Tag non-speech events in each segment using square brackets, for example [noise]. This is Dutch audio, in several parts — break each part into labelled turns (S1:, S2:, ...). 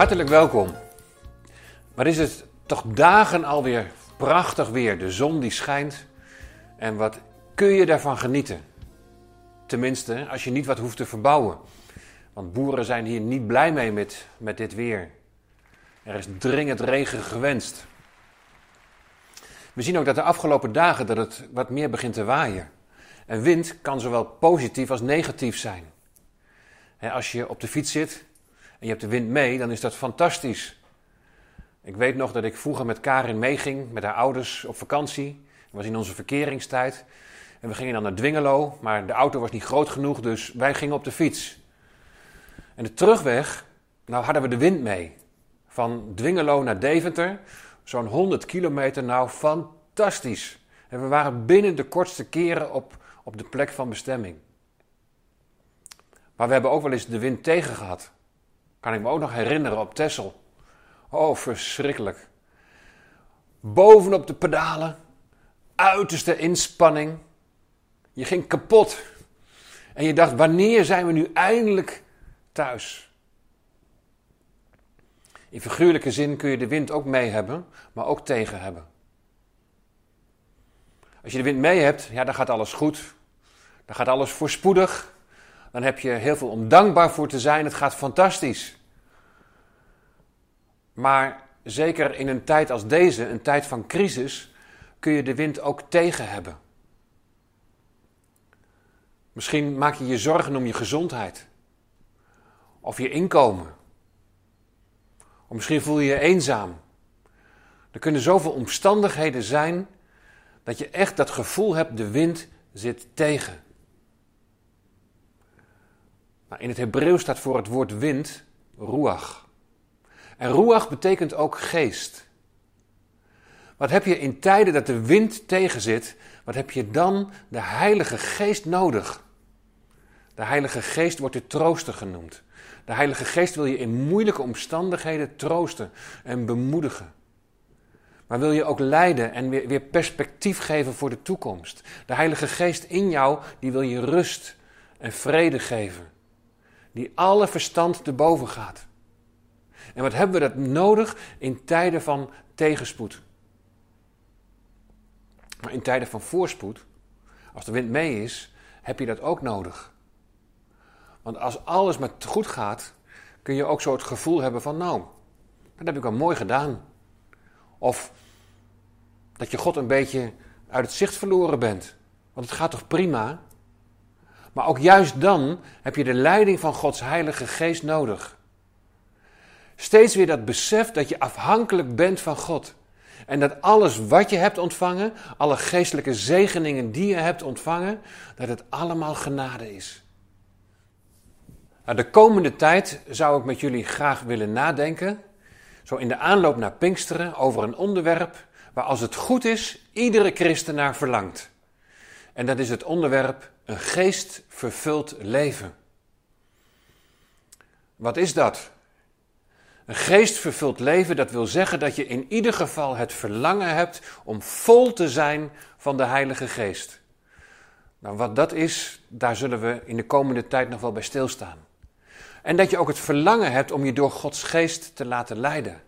S1: Hartelijk welkom. Maar is het toch dagen alweer prachtig weer. De zon die schijnt. En wat kun je daarvan genieten? Tenminste, als je niet wat hoeft te verbouwen. Want boeren zijn hier niet blij mee met, met dit weer. Er is dringend regen gewenst. We zien ook dat de afgelopen dagen dat het wat meer begint te waaien. En wind kan zowel positief als negatief zijn. als je op de fiets zit en je hebt de wind mee, dan is dat fantastisch. Ik weet nog dat ik vroeger met Karin meeging, met haar ouders op vakantie. Dat was in onze verkeringstijd. En we gingen dan naar Dwingelo, maar de auto was niet groot genoeg, dus wij gingen op de fiets. En de terugweg, nou hadden we de wind mee. Van Dwingelo naar Deventer, zo'n 100 kilometer, nou fantastisch. En we waren binnen de kortste keren op, op de plek van bestemming. Maar we hebben ook wel eens de wind tegen gehad. Kan ik me ook nog herinneren op Tessel. Oh, verschrikkelijk. Bovenop de pedalen, uiterste inspanning. Je ging kapot. En je dacht, wanneer zijn we nu eindelijk thuis? In figuurlijke zin kun je de wind ook mee hebben, maar ook tegen hebben. Als je de wind mee hebt, ja, dan gaat alles goed. Dan gaat alles voorspoedig. Dan heb je heel veel om dankbaar voor te zijn. Het gaat fantastisch. Maar zeker in een tijd als deze, een tijd van crisis, kun je de wind ook tegen hebben. Misschien maak je je zorgen om je gezondheid. Of je inkomen. Of misschien voel je je eenzaam. Er kunnen zoveel omstandigheden zijn dat je echt dat gevoel hebt, de wind zit tegen. Nou, in het Hebreeuws staat voor het woord wind ruach. En ruach betekent ook geest. Wat heb je in tijden dat de wind tegenzit, wat heb je dan de Heilige Geest nodig? De Heilige Geest wordt de trooster genoemd. De Heilige Geest wil je in moeilijke omstandigheden troosten en bemoedigen. Maar wil je ook leiden en weer, weer perspectief geven voor de toekomst. De Heilige Geest in jou, die wil je rust en vrede geven. Die alle verstand te boven gaat. En wat hebben we dat nodig in tijden van tegenspoed? Maar in tijden van voorspoed, als de wind mee is, heb je dat ook nodig. Want als alles maar goed gaat, kun je ook zo het gevoel hebben van, nou, dat heb ik wel mooi gedaan. Of dat je God een beetje uit het zicht verloren bent. Want het gaat toch prima? Maar ook juist dan heb je de leiding van Gods Heilige Geest nodig. Steeds weer dat besef dat je afhankelijk bent van God. En dat alles wat je hebt ontvangen, alle geestelijke zegeningen die je hebt ontvangen, dat het allemaal genade is. Nou, de komende tijd zou ik met jullie graag willen nadenken, zo in de aanloop naar Pinksteren, over een onderwerp waar als het goed is, iedere christen naar verlangt. En dat is het onderwerp een geestvervuld leven. Wat is dat? Een geestvervuld leven, dat wil zeggen dat je in ieder geval het verlangen hebt om vol te zijn van de Heilige Geest. Nou, wat dat is, daar zullen we in de komende tijd nog wel bij stilstaan. En dat je ook het verlangen hebt om je door Gods Geest te laten leiden.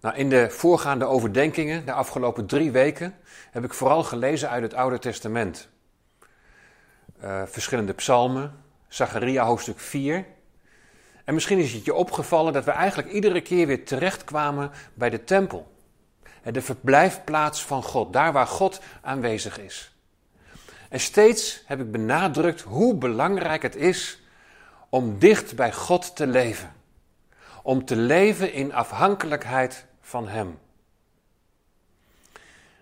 S1: Nou, in de voorgaande overdenkingen, de afgelopen drie weken, heb ik vooral gelezen uit het Oude Testament. Uh, verschillende psalmen, Zacharia hoofdstuk 4. En misschien is het je opgevallen dat we eigenlijk iedere keer weer terechtkwamen bij de tempel. De verblijfplaats van God, daar waar God aanwezig is. En steeds heb ik benadrukt hoe belangrijk het is om dicht bij God te leven. Om te leven in afhankelijkheid van Hem.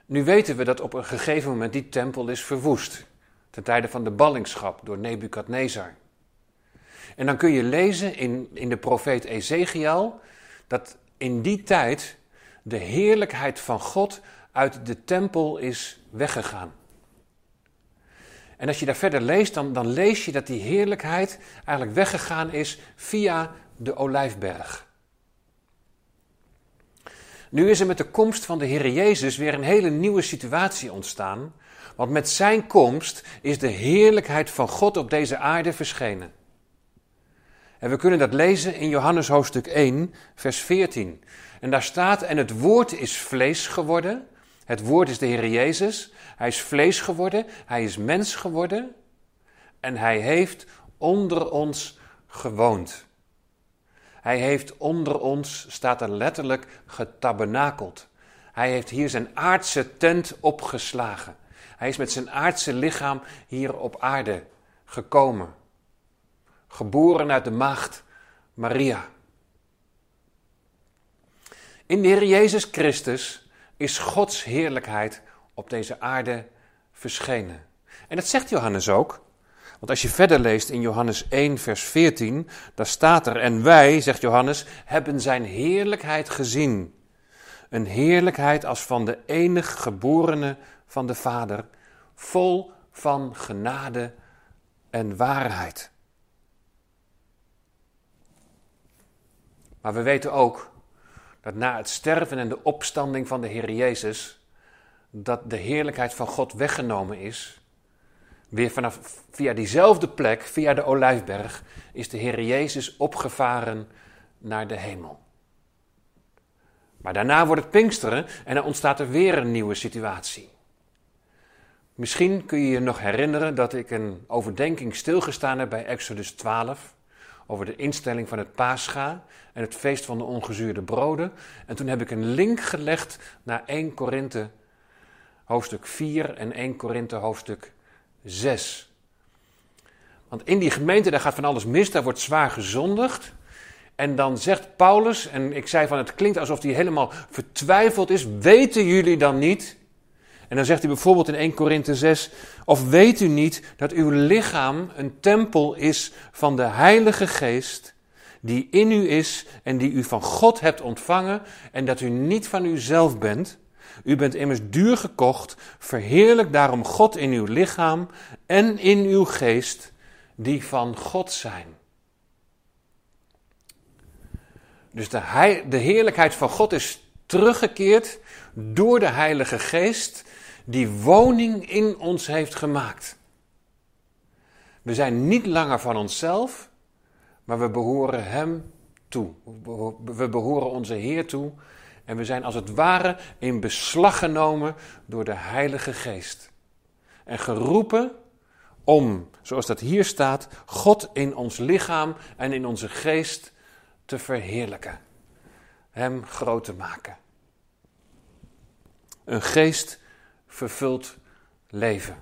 S1: Nu weten we dat op een gegeven moment die tempel is verwoest, ten tijde van de ballingschap door Nebukadnezar. En dan kun je lezen in, in de profeet Ezekiel dat in die tijd de heerlijkheid van God uit de tempel is weggegaan. En als je daar verder leest, dan, dan lees je dat die heerlijkheid eigenlijk weggegaan is via de olijfberg. Nu is er met de komst van de Heer Jezus weer een hele nieuwe situatie ontstaan. Want met zijn komst is de heerlijkheid van God op deze aarde verschenen. En we kunnen dat lezen in Johannes hoofdstuk 1, vers 14. En daar staat, en het woord is vlees geworden. Het woord is de Heer Jezus. Hij is vlees geworden, hij is mens geworden. En hij heeft onder ons gewoond. Hij heeft onder ons, staat er letterlijk, getabernakeld. Hij heeft hier zijn aardse tent opgeslagen. Hij is met zijn aardse lichaam hier op aarde gekomen. Geboren uit de maagd Maria. In de Heer Jezus Christus is Gods heerlijkheid op deze aarde verschenen. En dat zegt Johannes ook. Want als je verder leest in Johannes 1, vers 14, daar staat er: En wij, zegt Johannes, hebben zijn heerlijkheid gezien. Een heerlijkheid als van de enig geborene van de Vader, vol van genade en waarheid. Maar we weten ook dat na het sterven en de opstanding van de Heer Jezus, dat de heerlijkheid van God weggenomen is. Weer vanaf, via diezelfde plek, via de Olijfberg, is de Heer Jezus opgevaren naar de hemel. Maar daarna wordt het Pinksteren en dan ontstaat er weer een nieuwe situatie. Misschien kun je je nog herinneren dat ik een overdenking stilgestaan heb bij Exodus 12 over de instelling van het Pascha en het feest van de ongezuurde broden. En toen heb ik een link gelegd naar 1 Korinthe hoofdstuk 4 en 1 Korinthe hoofdstuk 6. Want in die gemeente daar gaat van alles mis, daar wordt zwaar gezondigd. En dan zegt Paulus, en ik zei van het klinkt alsof hij helemaal vertwijfeld is, weten jullie dan niet? En dan zegt hij bijvoorbeeld in 1 Korinthe 6, of weet u niet dat uw lichaam een tempel is van de Heilige Geest, die in u is en die u van God hebt ontvangen en dat u niet van uzelf bent? U bent immers duur gekocht, verheerlijk daarom God in uw lichaam en in uw geest, die van God zijn. Dus de, de heerlijkheid van God is teruggekeerd door de Heilige Geest, die woning in ons heeft gemaakt. We zijn niet langer van onszelf, maar we behoren Hem toe. We behoren onze Heer toe. En we zijn als het ware in beslag genomen door de Heilige Geest. En geroepen om, zoals dat hier staat, God in ons lichaam en in onze geest te verheerlijken. Hem groot te maken. Een geest vervuld leven.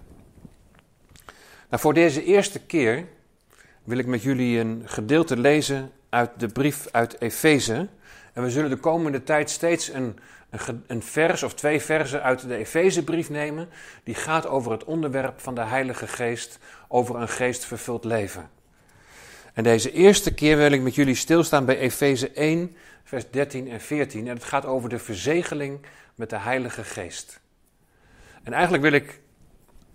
S1: Nou, voor deze eerste keer wil ik met jullie een gedeelte lezen uit de brief uit Efeze. En we zullen de komende tijd steeds een, een, een vers of twee versen uit de Efezebrief nemen. Die gaat over het onderwerp van de Heilige Geest, over een geestvervuld leven. En deze eerste keer wil ik met jullie stilstaan bij Efeze 1, vers 13 en 14. En het gaat over de verzegeling met de Heilige Geest. En eigenlijk wil ik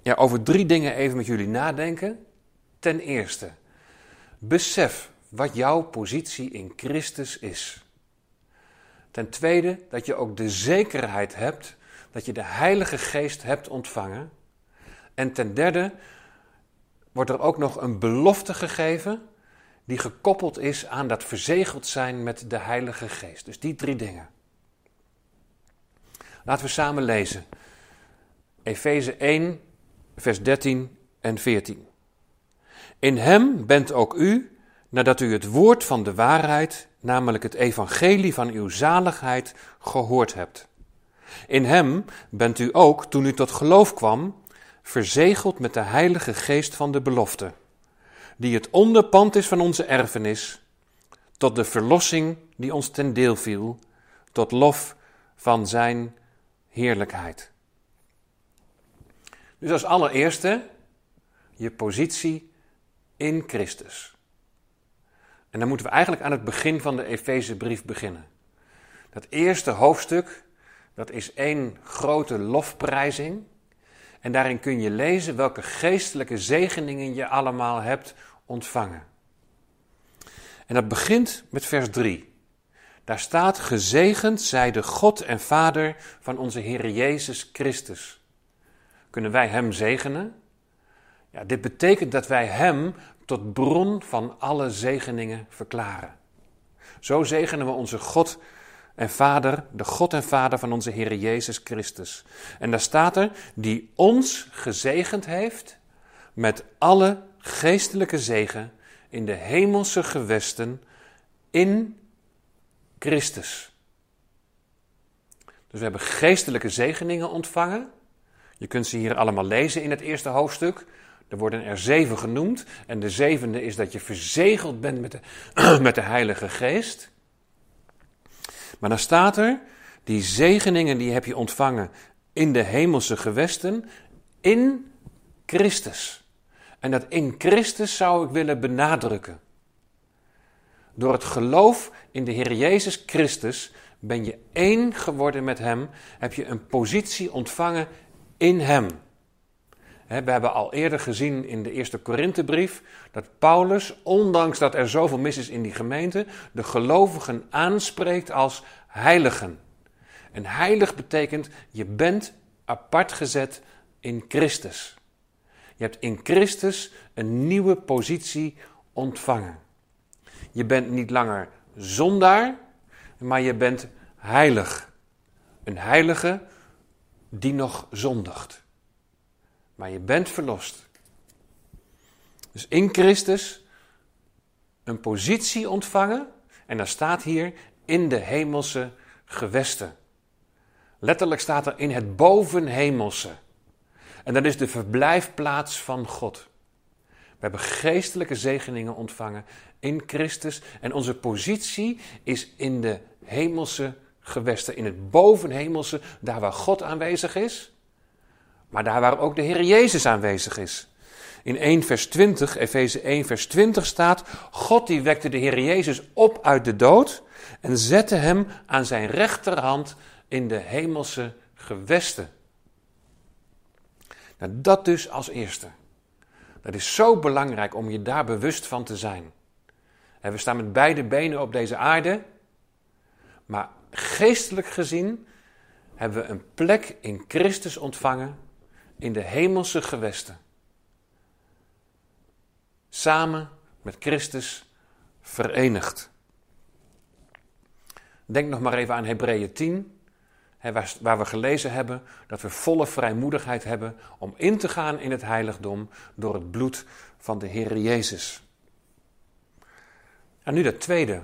S1: ja, over drie dingen even met jullie nadenken. Ten eerste, besef wat jouw positie in Christus is. Ten tweede, dat je ook de zekerheid hebt dat je de Heilige Geest hebt ontvangen. En ten derde, wordt er ook nog een belofte gegeven die gekoppeld is aan dat verzegeld zijn met de Heilige Geest. Dus die drie dingen. Laten we samen lezen. Efeze 1, vers 13 en 14. In hem bent ook u, nadat u het woord van de waarheid, namelijk het evangelie van uw zaligheid, gehoord hebt. In hem bent u ook, toen u tot geloof kwam, verzegeld met de Heilige Geest van de belofte, die het onderpand is van onze erfenis, tot de verlossing die ons ten deel viel, tot lof van Zijn heerlijkheid. Dus als allereerste je positie in Christus. En dan moeten we eigenlijk aan het begin van de Efezebrief beginnen. Dat eerste hoofdstuk, dat is één grote lofprijzing. En daarin kun je lezen welke geestelijke zegeningen je allemaal hebt ontvangen. En dat begint met vers 3. Daar staat: Gezegend zij de God en Vader van onze Heer Jezus Christus. Kunnen wij Hem zegenen? Ja, dit betekent dat wij Hem tot bron van alle zegeningen verklaren. Zo zegenen we onze God en Vader, de God en Vader van onze Heer Jezus Christus. En daar staat er, die ons gezegend heeft met alle geestelijke zegen in de hemelse gewesten in Christus. Dus we hebben geestelijke zegeningen ontvangen. Je kunt ze hier allemaal lezen in het eerste hoofdstuk. Er worden er zeven genoemd. En de zevende is dat je verzegeld bent met de, [clears throat] met de Heilige Geest. Maar dan staat er, die zegeningen die heb je ontvangen in de hemelse gewesten, in Christus. En dat in Christus zou ik willen benadrukken. Door het geloof in de Heer Jezus Christus ben je één geworden met Hem, heb je een positie ontvangen in Hem. We hebben al eerder gezien in de eerste Korinthebrief dat Paulus, ondanks dat er zoveel mis is in die gemeente, de gelovigen aanspreekt als heiligen. En heilig betekent je bent apart gezet in Christus. Je hebt in Christus een nieuwe positie ontvangen. Je bent niet langer zondaar, maar je bent heilig. Een heilige die nog zondigt. Maar je bent verlost. Dus in Christus een positie ontvangen. En dan staat hier in de hemelse gewesten. Letterlijk staat er in het bovenhemelse. En dat is de verblijfplaats van God. We hebben geestelijke zegeningen ontvangen in Christus. En onze positie is in de hemelse gewesten. In het bovenhemelse, daar waar God aanwezig is. Maar daar waar ook de Heer Jezus aanwezig is. In 1 vers 20, Efeze 1 vers 20 staat: God die wekte de Heer Jezus op uit de dood en zette hem aan zijn rechterhand in de hemelse gewesten. Nou, dat dus als eerste. Dat is zo belangrijk om je daar bewust van te zijn. we staan met beide benen op deze aarde, maar geestelijk gezien hebben we een plek in Christus ontvangen in de hemelse gewesten. Samen met Christus verenigd. Denk nog maar even aan Hebreeën 10, waar we gelezen hebben dat we volle vrijmoedigheid hebben om in te gaan in het heiligdom door het bloed van de Heer Jezus. En nu dat tweede.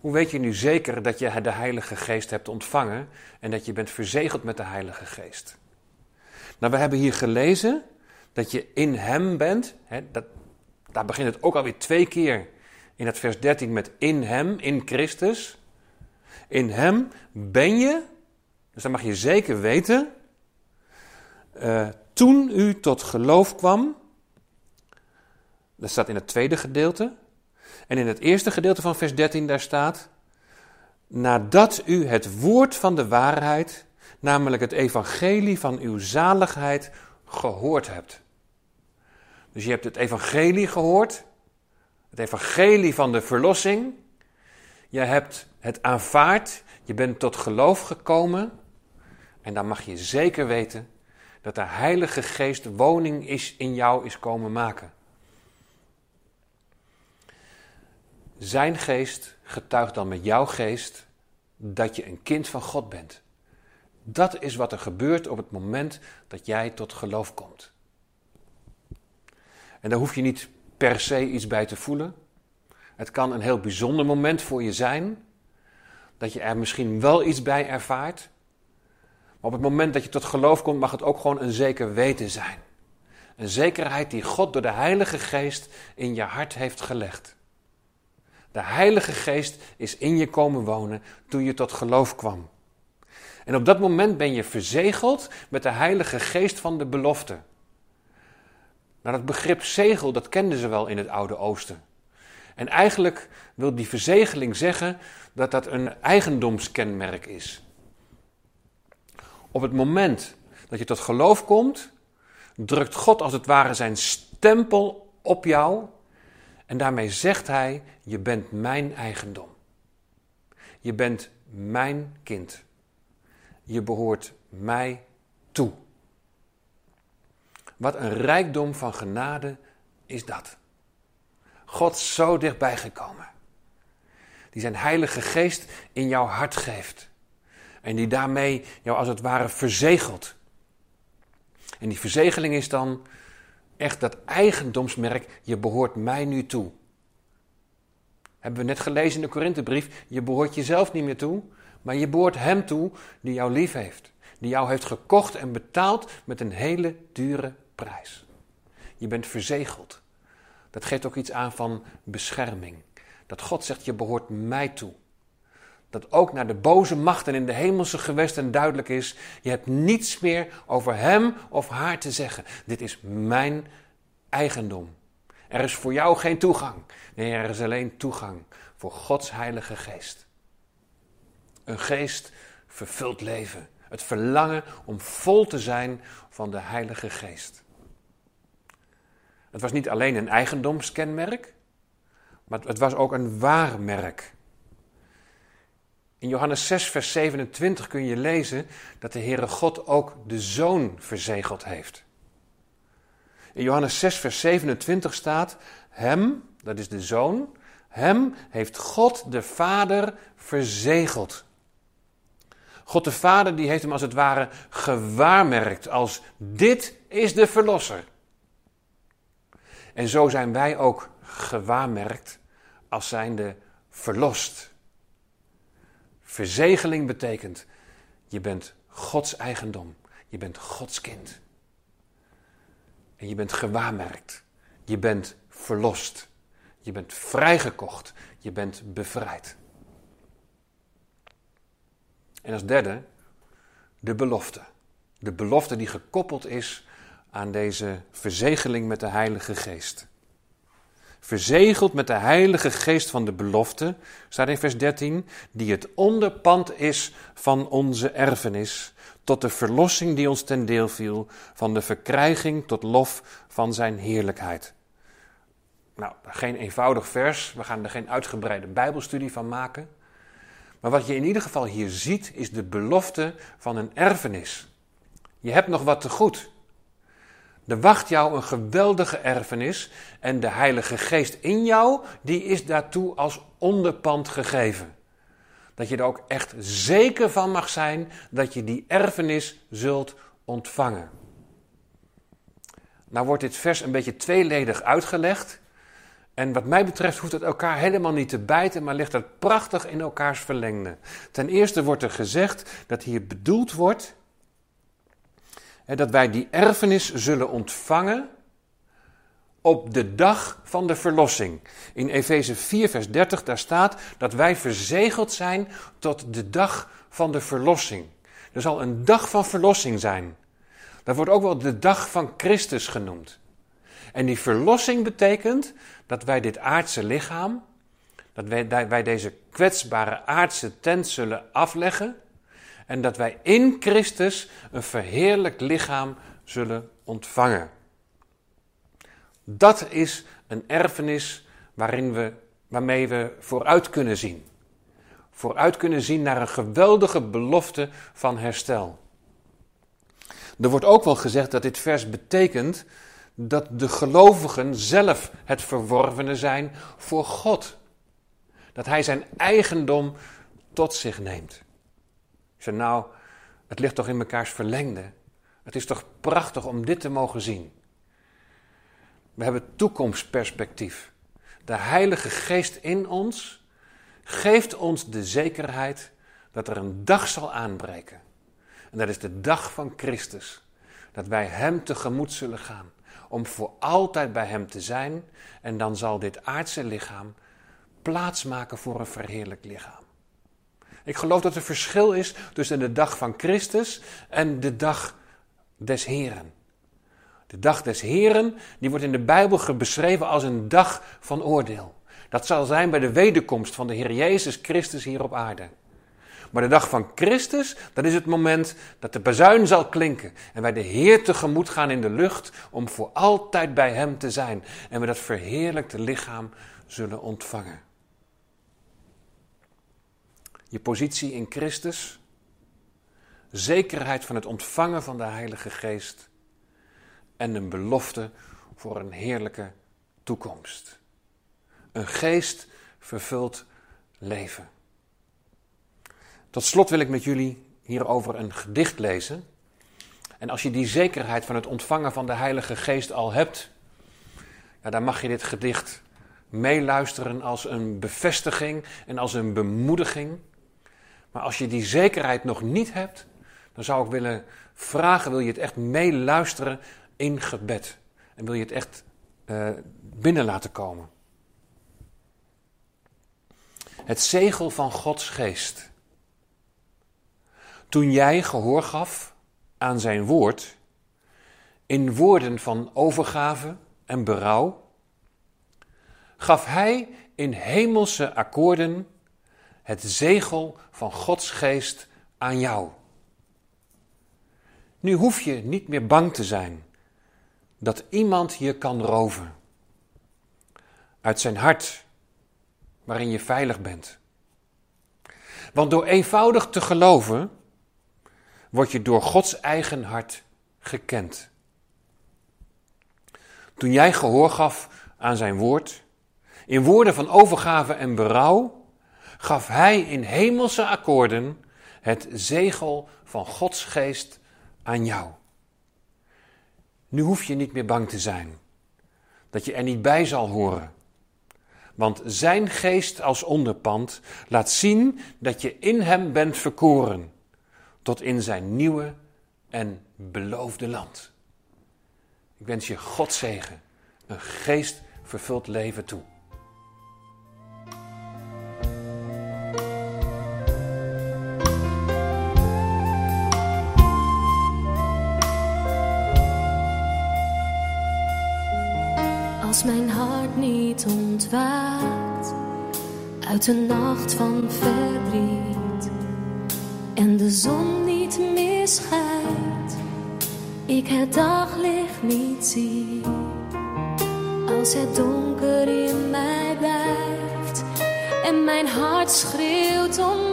S1: Hoe weet je nu zeker dat je de Heilige Geest hebt ontvangen en dat je bent verzegeld met de Heilige Geest? Nou, we hebben hier gelezen dat je in Hem bent. dat, daar begint het ook alweer twee keer in het vers 13 met in Hem, in Christus. In Hem ben je, dus dan mag je zeker weten, uh, toen u tot geloof kwam, dat staat in het tweede gedeelte, en in het eerste gedeelte van vers 13 daar staat, nadat u het woord van de waarheid, namelijk het evangelie van uw zaligheid, gehoord hebt. Dus je hebt het evangelie gehoord, het evangelie van de verlossing. Je hebt het aanvaard, je bent tot geloof gekomen. En dan mag je zeker weten dat de Heilige Geest woning is in jou is komen maken. Zijn geest getuigt dan met jouw geest dat je een kind van God bent. Dat is wat er gebeurt op het moment dat jij tot geloof komt. En daar hoef je niet per se iets bij te voelen. Het kan een heel bijzonder moment voor je zijn, dat je er misschien wel iets bij ervaart. Maar op het moment dat je tot geloof komt, mag het ook gewoon een zeker weten zijn. Een zekerheid die God door de Heilige Geest in je hart heeft gelegd. De Heilige Geest is in je komen wonen toen je tot geloof kwam. En op dat moment ben je verzegeld met de Heilige Geest van de belofte. Nou, dat begrip zegel, dat kenden ze wel in het Oude Oosten. En eigenlijk wil die verzegeling zeggen dat dat een eigendomskenmerk is. Op het moment dat je tot geloof komt, drukt God als het ware zijn stempel op jou en daarmee zegt hij: Je bent mijn eigendom. Je bent mijn kind. Je behoort mij toe. Wat een rijkdom van genade is dat. God zo dichtbij gekomen. Die zijn Heilige Geest in jouw hart geeft. En die daarmee jou als het ware verzegelt. En die verzegeling is dan echt dat eigendomsmerk, je behoort mij nu toe. Hebben we net gelezen in de Korinthebrief, je behoort jezelf niet meer toe, maar je behoort hem toe die jou lief heeft. Die jou heeft gekocht en betaald met een hele dure prijs. Je bent verzegeld. Dat geeft ook iets aan van bescherming. Dat God zegt, je behoort mij toe. Dat ook naar de boze machten in de hemelse gewesten duidelijk is, je hebt niets meer over hem of haar te zeggen. Dit is mijn eigendom. Er is voor jou geen toegang. Nee, er is alleen toegang voor Gods Heilige Geest. Een geest vervult leven. Het verlangen om vol te zijn van de Heilige Geest. Het was niet alleen een eigendomskenmerk, maar het was ook een waarmerk. In Johannes 6, vers 27 kun je lezen dat de Heere God ook de Zoon verzegeld heeft. In Johannes 6, vers 27 staat: Hem, dat is de Zoon, hem heeft God de Vader verzegeld. God de Vader die heeft hem als het ware gewaarmerkt als dit is de Verlosser. En zo zijn wij ook gewaarmerkt als zijnde verlost. Verzegeling betekent, je bent Gods eigendom, je bent Gods kind. En je bent gewaarmerkt, je bent verlost, je bent vrijgekocht, je bent bevrijd. En als derde, de belofte. De belofte die gekoppeld is aan deze verzegeling met de Heilige Geest. Verzegeld met de Heilige Geest van de belofte, staat in vers 13, die het onderpand is van onze erfenis, tot de verlossing die ons ten deel viel, van de verkrijging tot lof van zijn heerlijkheid. Nou, geen eenvoudig vers, we gaan er geen uitgebreide Bijbelstudie van maken. Maar wat je in ieder geval hier ziet, is de belofte van een erfenis. Je hebt nog wat te goed. Er wacht jou een geweldige erfenis en de Heilige Geest in jou, die is daartoe als onderpand gegeven. Dat je er ook echt zeker van mag zijn dat je die erfenis zult ontvangen. Nou wordt dit vers een beetje tweeledig uitgelegd. En wat mij betreft hoeft het elkaar helemaal niet te bijten, maar ligt het prachtig in elkaars verlengde. Ten eerste wordt er gezegd dat hier bedoeld wordt dat wij die erfenis zullen ontvangen op de dag van de verlossing. In Efeze 4, vers 30, daar staat dat wij verzegeld zijn tot de dag van de verlossing. Er zal een dag van verlossing zijn. Dat wordt ook wel de dag van Christus genoemd. En die verlossing betekent dat wij dit aardse lichaam, dat wij, deze kwetsbare aardse tent zullen afleggen en dat wij in Christus een verheerlijk lichaam zullen ontvangen. Dat is een erfenis waarin we, waarmee we vooruit kunnen zien. Vooruit kunnen zien naar een geweldige belofte van herstel. Er wordt ook wel gezegd dat dit vers betekent dat de gelovigen zelf het verworvene zijn voor God. Dat hij zijn eigendom tot zich neemt. Ik nou, het ligt toch in mekaars verlengde. Het is toch prachtig om dit te mogen zien. We hebben toekomstperspectief. De Heilige Geest in ons geeft ons de zekerheid dat er een dag zal aanbreken. En dat is de dag van Christus. Dat wij Hem tegemoet zullen gaan om voor altijd bij Hem te zijn. En dan zal dit aardse lichaam plaatsmaken voor een verheerlijk lichaam. Ik geloof dat er verschil is tussen de dag van Christus en de dag des Heren. De dag des Heren, die wordt in de Bijbel beschreven als een dag van oordeel. Dat zal zijn bij de wederkomst van de Heer Jezus Christus hier op aarde. Maar de dag van Christus, dat is het moment dat de bazuin zal klinken. En wij de Heer tegemoet gaan in de lucht om voor altijd bij Hem te zijn. En we dat verheerlijkte lichaam zullen ontvangen. Je positie in Christus, zekerheid van het ontvangen van de Heilige Geest en een belofte voor een heerlijke toekomst. Een geest vervuld leven. Tot slot wil ik met jullie hierover een gedicht lezen. En als je die zekerheid van het ontvangen van de Heilige Geest al hebt, ja, dan mag je dit gedicht meeluisteren als een bevestiging en als een bemoediging. Maar als je die zekerheid nog niet hebt, dan zou ik willen vragen: wil je het echt meeluisteren in gebed? En wil je het echt uh, binnen laten komen? Het zegel van Gods geest. Toen jij gehoor gaf aan zijn woord, in woorden van overgave en berouw, gaf hij in hemelse akkoorden het zegel van Gods geest aan jou. Nu hoef je niet meer bang te zijn dat iemand je kan roven. Uit zijn hart, waarin je veilig bent. Want door eenvoudig te geloven, word je door Gods eigen hart gekend. Toen jij gehoor gaf aan zijn woord, in woorden van overgave en berouw, gaf hij in hemelse akkoorden het zegel van Gods geest aan jou. Nu hoef je niet meer bang te zijn dat je er niet bij zal horen. Want zijn geest als onderpand laat zien dat je in hem bent verkoren tot in zijn nieuwe en beloofde land. Ik wens je God zegen, een geest vervuld leven toe.
S2: Als mijn hart niet ontwaakt uit een nacht van verdriet en de zon niet meer schijnt, ik het daglicht niet zie. Als het donker in mij blijft en mijn hart schreeuwt om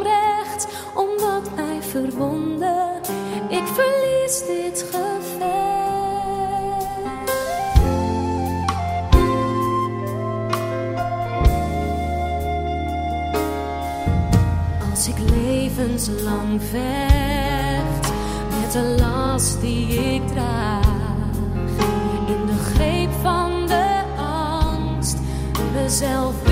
S2: levenslang vecht met de last die ik draag, in de greep van de angst, mezelf